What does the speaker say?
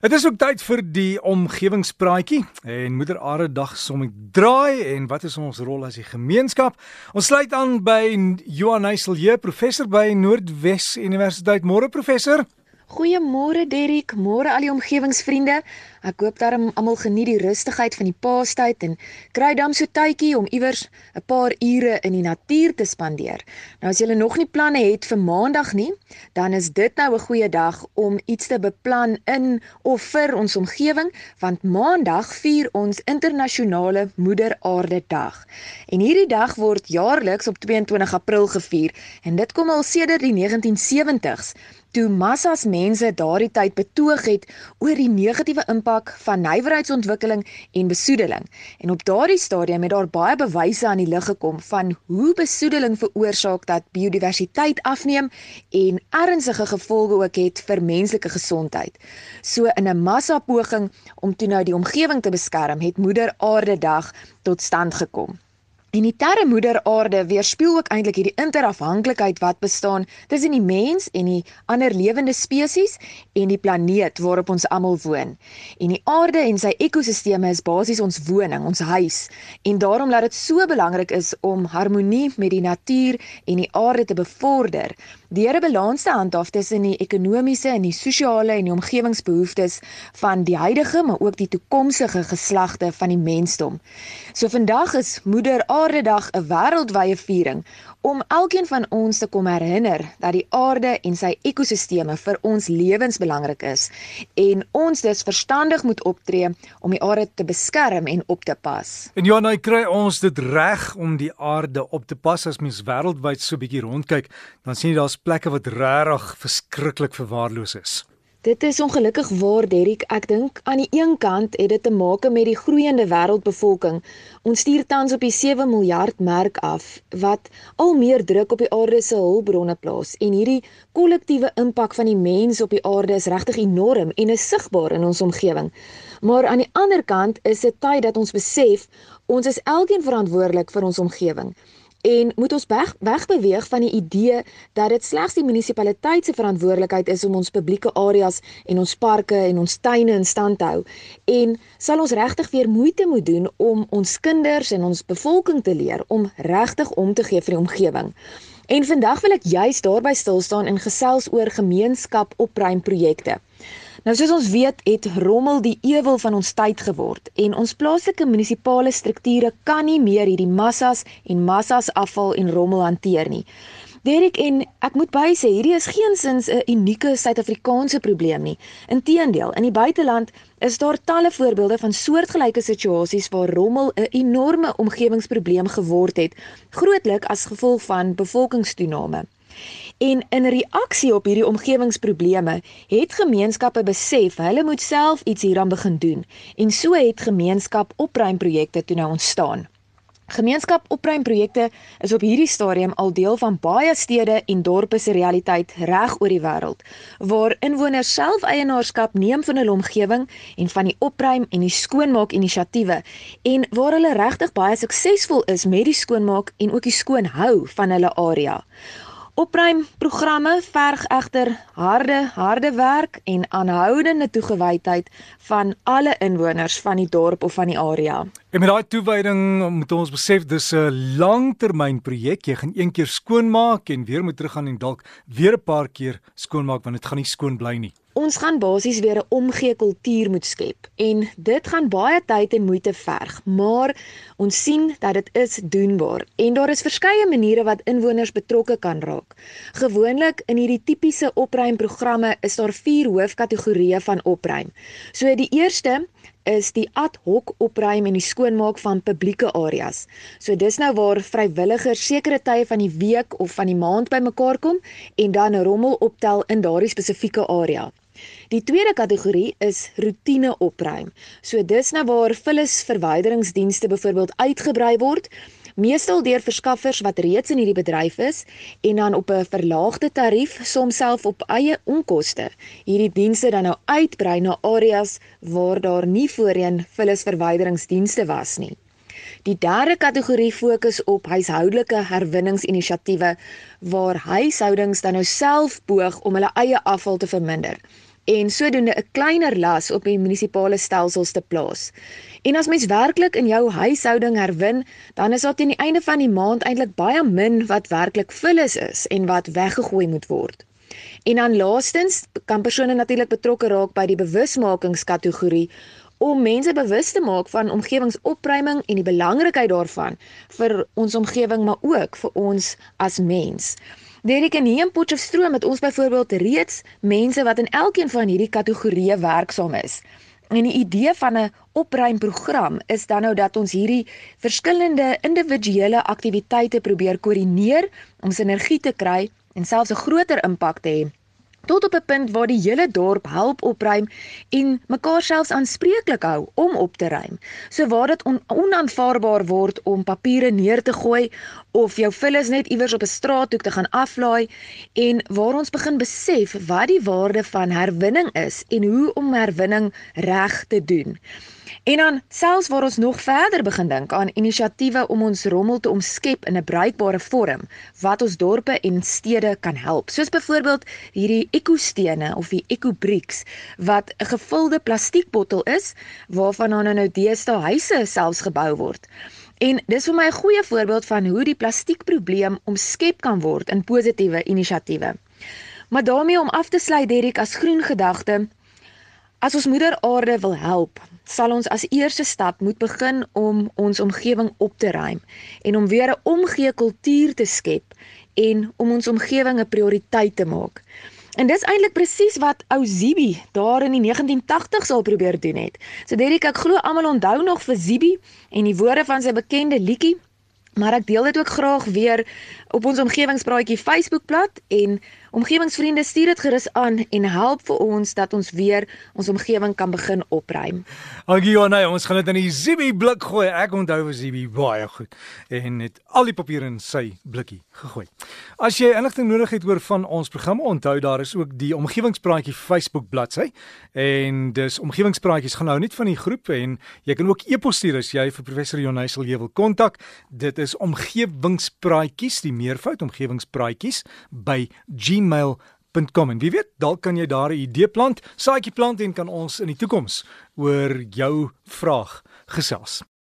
Dit is ook tyd vir die omgewingspraatjie en Moeder Aarde Dag som ek draai en wat is ons rol as die gemeenskap? Ons sluit aan by Johan Heiselje, professor by Noordwes Universiteit. Môre professor. Goeiemôre Derrick, môre al die omgewingsvriende. Ek hoop darm almal geniet die rustigheid van die Paastyd en kry dan so tydjie om iewers 'n paar ure in die natuur te spandeer. Nou as jy nog nie planne het vir Maandag nie, dan is dit nou 'n goeie dag om iets te beplan in of vir ons omgewing, want Maandag vier ons internasionale Moeder Aarde Dag. En hierdie dag word jaarliks op 22 April gevier en dit kom al sedert die 1970s toe massas mense daardie tyd betoog het oor die negatiewe impak van nywerheidsontwikkeling en besoedeling. En op daardie stadium het daar baie bewyse aan die lig gekom van hoe besoedeling veroorsaak dat biodiversiteit afneem en ernstige gevolge ook het vir menslike gesondheid. So in 'n massapoging om toe nou die omgewing te beskerm, het Moeder Aarde Dag tot stand gekom. En die terre moeder aarde weerspieël ook eintlik hierdie interafhanklikheid wat bestaan tussen die mens en die ander lewende spesies en die planeet waarop ons almal woon. En die aarde en sy ekosisteme is basies ons woning, ons huis. En daarom laat dit so belangrik is om harmonie met die natuur en die aarde te bevorder deur 'n balans te handhaaf tussen die ekonomiese en die sosiale en die omgewingsbehoeftes van die huidige maar ook die toekomstige geslagte van die mensdom. So vandag is moeder aarde Aarde Dag 'n wêreldwye viering om elkeen van ons te kom herinner dat die aarde en sy ekosisteme vir ons lewens belangrik is en ons dus verstandig moet optree om die aarde te beskerm en op te pas. En ja, nou kry ons dit reg om die aarde op te pas as mens wêreldwyd so 'n bietjie rondkyk, dan sien jy daar's plekke wat regtig verskriklik verwaarloos is. Dit is ongelukkig waar Derrick. Ek dink aan die een kant het dit te maak met die groeiende wêreldbevolking. Ons stuur tans op die 7 miljard merk af wat al meer druk op die aarde se hulpbronne plaas en hierdie kollektiewe impak van die mens op die aarde is regtig enorm en is sigbaar in ons omgewing. Maar aan die ander kant is dit tyd dat ons besef ons is elkeen verantwoordelik vir ons omgewing en moet ons weg wegbeweeg van die idee dat dit slegs die munisipaliteit se verantwoordelikheid is om ons publieke areas en ons parke en ons tuine in stand te hou en sal ons regtig weer moeite moet doen om ons kinders en ons bevolking te leer om regtig om te gee vir die omgewing. En vandag wil ek juist daarby stil staan en gesels oor gemeenskap opruim projekte. Nou soos ons weet, het rommel die ewel van ons tyd geword en ons plaaslike munisipale strukture kan nie meer hierdie massas en massas afval en rommel hanteer nie. Derek en ek moet by sê hierdie is geensins 'n unieke Suid-Afrikaanse probleem nie. Inteendeel, in die buiteland is daar talle voorbeelde van soortgelyke situasies waar rommel 'n enorme omgewingsprobleem geword het, grootlik as gevolg van bevolkingstoename. En in reaksie op hierdie omgewingsprobleme het gemeenskappe besef hulle moet self iets hieraan begin doen en so het gemeenskap opruimprojekte toe nou ontstaan. Gemeenskap opruimprojekte is op hierdie stadium al deel van baie stede en dorpe se realiteit reg oor die wêreld waar inwoners self eienaarskap neem van hulle omgewing en van die opruim en die skoonmaak inisiatiewe en waar hulle regtig baie suksesvol is met die skoonmaak en ook die skoonhou van hulle area. Opruimprogramme verg egter harde harde werk en aanhoudende toegewydheid van alle inwoners van die dorp of van die area. En met daai toewyding moet ons besef dis 'n langtermynprojek. Jy gaan een keer skoonmaak en weer moet teruggaan en dalk weer 'n paar keer skoonmaak want dit gaan nie skoon bly nie. Ons gaan basies weer 'n omgee kultuur moet skep en dit gaan baie tyd en moeite verg, maar ons sien dat dit is doenbaar en daar is verskeie maniere wat inwoners betrokke kan raak. Gewoonlik in hierdie tipiese opruimprogramme is daar vier hoofkategorieë van opruim. So die eerste is die ad hoc opruim en die skoonmaak van publieke areas. So dis nou waar vrywilligers sekere tye van die week of van die maand bymekaar kom en dan rommel optel in daardie spesifieke area. Die tweede kategorie is roetine opruim. So dis nou waar vullisverwyderingsdienste byvoorbeeld uitgebrei word meestal deur verskaffers wat reeds in hierdie bedryf is en dan op 'n verlaagde tarief soms self op eie onkoste hierdie dienste dan nou uitbrei na areas waar daar nie voorheen vullisverwyderingsdienste was nie. Die derde kategorie fokus op huishoudelike herwinningsinisiatiewe waar huishoudings dan nou self poog om hulle eie afval te verminder. En sodoende 'n kleiner las op die munisipale stelsels te plaas. En as mens werklik in jou huishouding herwin, dan is daar teen die einde van die maand eintlik baie min wat werklik vullis is en wat weggegooi moet word. En dan laastens kan persone natuurlik betrokke raak by die bewusmakingskategorie om mense bewus te maak van omgewingsopruiming en die belangrikheid daarvan vir ons omgewing maar ook vir ons as mens. En hier in Potchefstroom het ons byvoorbeeld reeds mense wat in elkeen van hierdie kategorieë werksaam is. En die idee van 'n opruimprogram is dan nou dat ons hierdie verskillende individuele aktiwiteite probeer koördineer om sinergie te kry en selfs 'n groter impak te hê tot op 'n punt waar die hele dorp help opruim en mekaar selfs aanspreeklik hou om op te ruim. So waar dit on onaanvaarbaar word om papiere neer te gooi of jou vullis net iewers op 'n straathoek te gaan aflaai en waar ons begin besef wat die waarde van herwinning is en hoe om herwinning reg te doen. En dan selfs waar ons nog verder begin dink aan inisiatiewe om ons rommel te omskep in 'n bruikbare vorm wat ons dorpe en stede kan help. Soos byvoorbeeld hierdie ekostene of die ekobricks wat 'n gevulde plastiekbottel is waarvan dan nou deesdae huise selfs gebou word. En dis vir my 'n goeie voorbeeld van hoe die plastiekprobleem omskep kan word in positiewe inisiatiewe. Maar daarmee om af te sluit Derek as groen gedagte As ons moeder aarde wil help, sal ons as eerste stap moet begin om ons omgewing op te ruim en om weer 'n omgee kultuur te skep en om ons omgewing 'n prioriteit te maak. En dis eintlik presies wat ou Zibi daar in die 1980s al probeer doen het. So Derek, ek glo almal onthou nog vir Zibi en die woorde van sy bekende liedjie, maar ek deel dit ook graag weer op ons omgewingspraatjie Facebookblad en Omgewingsvriende stuur dit gerus aan en help vir ons dat ons weer ons omgewing kan begin opruim. Agio nee, ons gaan dit in die Zibi blik gooi. Ek onthou vir Zibi baie goed en het al die papiere in sy blikkie gegooi. As jy inligting nodig het oor van ons programme, onthou daar is ook die Omgewingspraatjie Facebook bladsy en dis Omgewingspraatjies gaan nou net van die groep en jy kan ook e-pos stuur as jy vir professor Jonaisel jy wil kontak. Dit is Omgewingspraatjies, die meervoud Omgewingspraatjies by G gmail.com en wie weet dalk kan jy daar 'n idee plant, saadjie plant en kan ons in die toekoms oor jou vraag gesels.